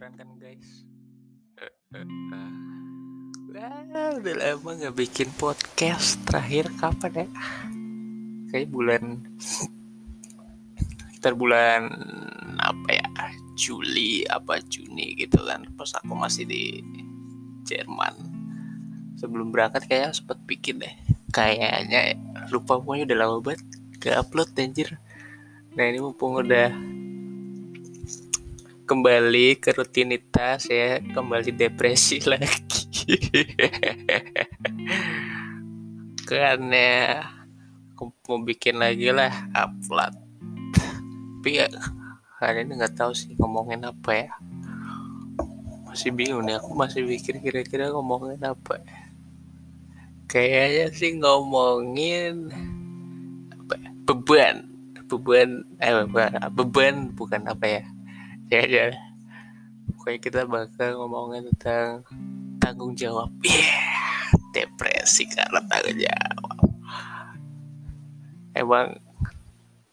kedengeran kan guys? Wah, udah lama nggak bikin podcast. Terakhir kapan ya? Kayak bulan sekitar bulan apa ya? Juli apa Juni gitu kan. Pas aku masih di Jerman. Sebelum berangkat kayak sempet bikin deh. Kayaknya lupa pokoknya udah lama banget gak upload anjir. Nah ini mumpung udah kembali ke rutinitas ya kembali depresi lagi. Karena aku mau bikin lagi lah upload. Tapi ya hari ini nggak tahu sih ngomongin apa ya. Masih bingung nih aku masih pikir kira-kira ngomongin apa ya. Kayaknya sih ngomongin apa ya? beban. Beban eh beban, beban bukan apa ya ya ya pokoknya kita bakal ngomongin tentang tanggung jawab. Yeah, depresi karena tanggung jawab. Emang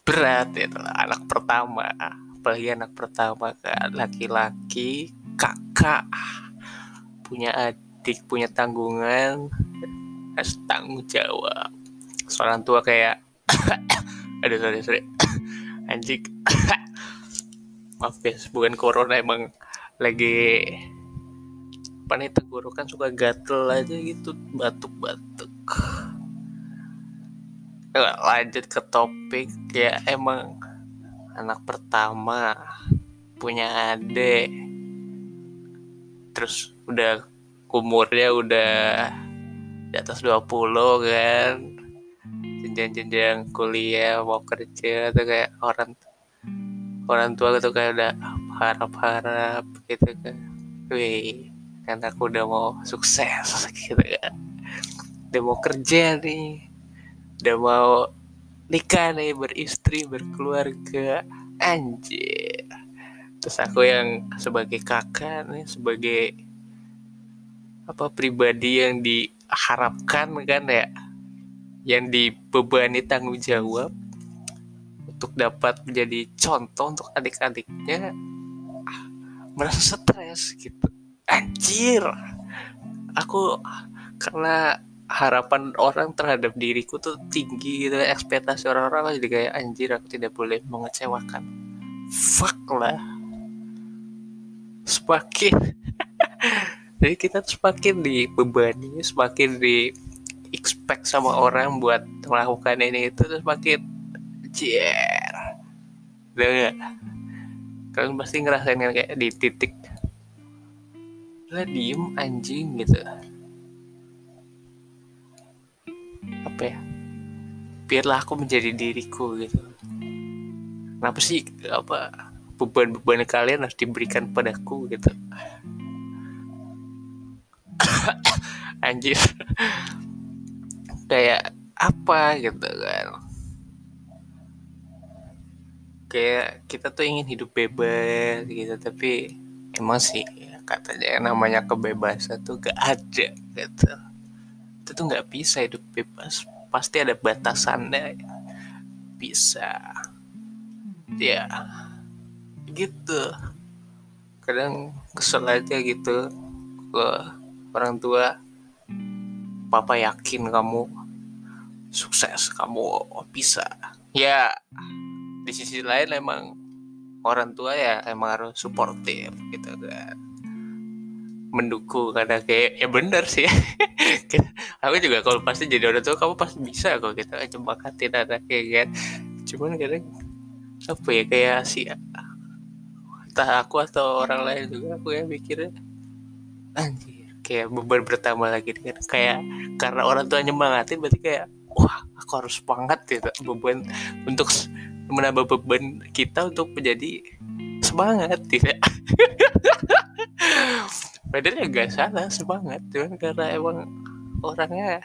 berat ya anak pertama apalagi anak pertama kan. Laki-laki kakak punya adik punya tanggungan harus tanggung jawab. Seorang tua kayak aduh sorry sorry. Anjing maaf guys bukan corona emang lagi apa nih tenggorokan suka gatel aja gitu batuk-batuk. Lanjut ke topik ya emang anak pertama punya adik. Terus udah umurnya udah di atas 20 kan. Jenjang-jenjang kuliah mau kerja tuh kayak orang orang tua gitu kayak udah harap-harap gitu kan. Wih kan aku udah mau sukses gitu kan. Udah mau kerja nih. Udah mau nikah nih beristri berkeluarga. Anjir. Terus aku yang sebagai kakak nih sebagai apa pribadi yang diharapkan kan ya. Yang dibebani tanggung jawab untuk dapat menjadi contoh untuk adik-adiknya merasa stres gitu. Anjir! Aku karena harapan orang terhadap diriku tuh tinggi gitu ekspektasi orang-orang jadi kayak anjir aku tidak boleh mengecewakan. Fuck lah. Semakin jadi kita semakin dibebani semakin di expect sama orang buat melakukan ini itu terus semakin Cier. Udah gak? Kalian pasti ngerasain kan kayak di titik lah diem anjing gitu. Apa ya? Biarlah aku menjadi diriku gitu. Kenapa sih apa beban-beban kalian harus diberikan padaku gitu? Anjir. Kayak apa gitu kan kayak kita tuh ingin hidup bebas gitu tapi emang sih katanya namanya kebebasan tuh gak ada gitu. Itu tuh nggak bisa hidup bebas pasti ada batasannya. Bisa. Ya gitu. Kadang kesel aja gitu ke orang tua. Papa yakin kamu sukses kamu bisa. Ya di sisi lain emang orang tua ya emang harus suportif gitu kan. Mendukung karena kayak ya bener sih. Aku juga kalau pasti jadi orang tua kamu pasti bisa kok kita gitu. nyemakatin anaknya kan. Cuman kadang apa ya kayak si entah aku atau orang lain juga aku ya mikirnya anjir kayak beban bertambah lagi kan kayak karena orang tua nyemangatin berarti kayak wah aku harus semangat gitu. Beban untuk menambah beban kita untuk menjadi semangat tidak padahal ya gak salah semangat. Cuman karena emang orangnya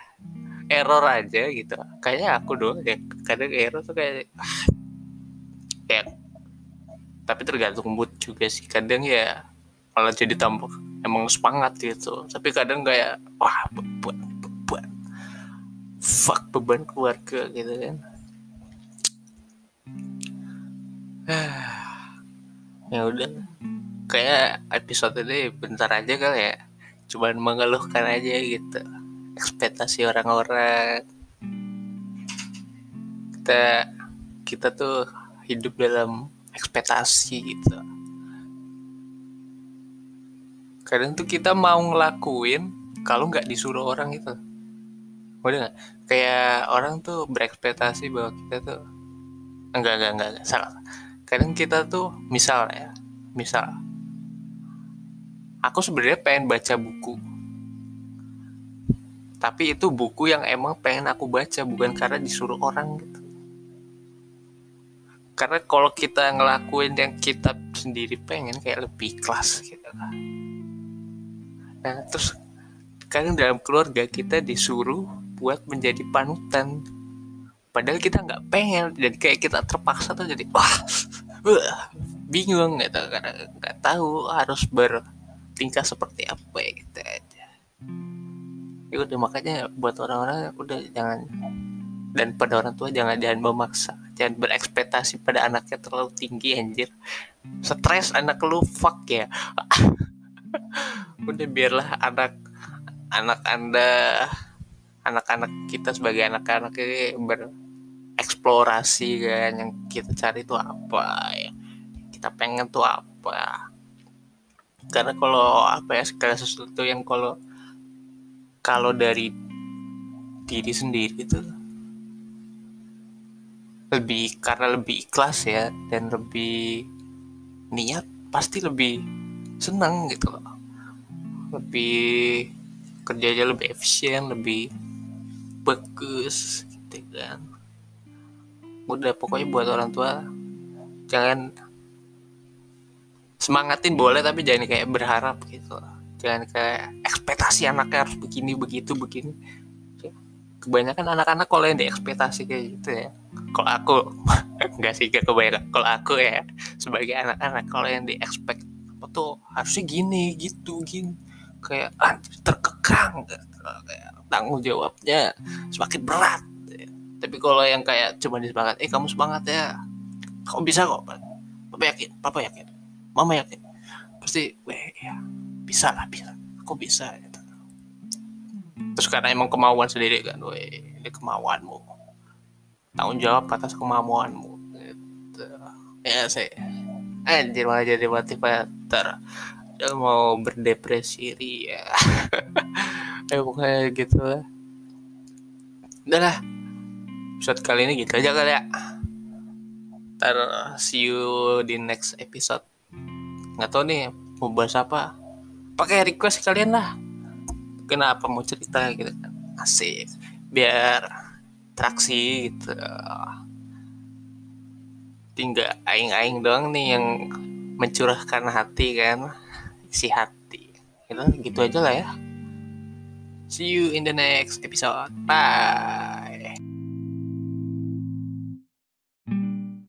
error aja gitu. Kayaknya aku doang ya kadang error tuh kayak ah, kayak tapi tergantung mood juga sih. Kadang ya malah jadi tambah emang semangat gitu. Tapi kadang kayak wah beban beban. Fuck beban keluarga gitu kan ya udah. Kayak episode ini bentar aja kali ya. Cuman mengeluhkan aja gitu. Ekspektasi orang-orang. Kita kita tuh hidup dalam ekspektasi gitu. Kadang tuh kita mau ngelakuin kalau nggak disuruh orang itu udah nggak? Kayak orang tuh berekspektasi bahwa kita tuh enggak enggak enggak, enggak salah kadang kita tuh misal ya misal. Aku sebenarnya pengen baca buku. Tapi itu buku yang emang pengen aku baca bukan karena disuruh orang gitu. Karena kalau kita ngelakuin yang kita sendiri pengen kayak lebih kelas gitu kan. Nah terus kadang dalam keluarga kita disuruh buat menjadi panutan. Padahal kita nggak pengen dan kayak kita terpaksa tuh jadi wah uh, bingung gitu karena nggak tahu harus bertingkah seperti apa gitu aja. Ya udah makanya buat orang-orang udah jangan dan pada orang tua jangan jangan memaksa. Jangan berekspektasi pada anaknya terlalu tinggi anjir. Stres anak lu fuck ya. Udah biarlah anak anak anda anak-anak kita sebagai anak-anak ini bereksplorasi kan yang kita cari itu apa ya kita pengen tuh apa. Karena kalau apa ya segala sesuatu yang kalau kalau dari diri sendiri itu lebih karena lebih ikhlas ya dan lebih niat pasti lebih senang gitu loh. Lebih kerjanya lebih efisien lebih bagus gitu kan udah pokoknya buat orang tua jangan semangatin boleh tapi jangan kayak berharap gitu. Jangan kayak ekspektasi anaknya harus begini begitu begini. Kebanyakan anak-anak kalau yang diekspektasi kayak gitu ya. Kalau aku nggak sih gak kebanyakan. Kalau aku ya sebagai anak-anak kalau yang diekspek apa tuh harusnya gini gitu gini. Kayak ah, terkekang gitu. kayak tanggung jawabnya semakin berat tapi kalau yang kayak cuma disemangat eh kamu semangat ya. Kamu bisa kok papa yakin papa yakin mama yakin. Pasti weh ya bisa lah bisa aku bisa? Gitu. Terus karena emang kemauan sendiri kan weh ini kemauanmu tanggung jawab atas kemampuanmu gitu. ya saya anjir malah jadi motivator. Jangan mau berdepresi ya eh pokoknya gitu lah. Udah lah episode kali ini gitu aja kali ya. Ntar see you di next episode. Nggak tahu nih mau bahas apa. Pakai request kalian lah. Kenapa mau cerita gitu kan. Asik. Biar traksi gitu. Tinggal aing-aing doang nih yang mencurahkan hati kan. Isi hati. Gitu, gitu aja lah ya. See you in the next episode. Bye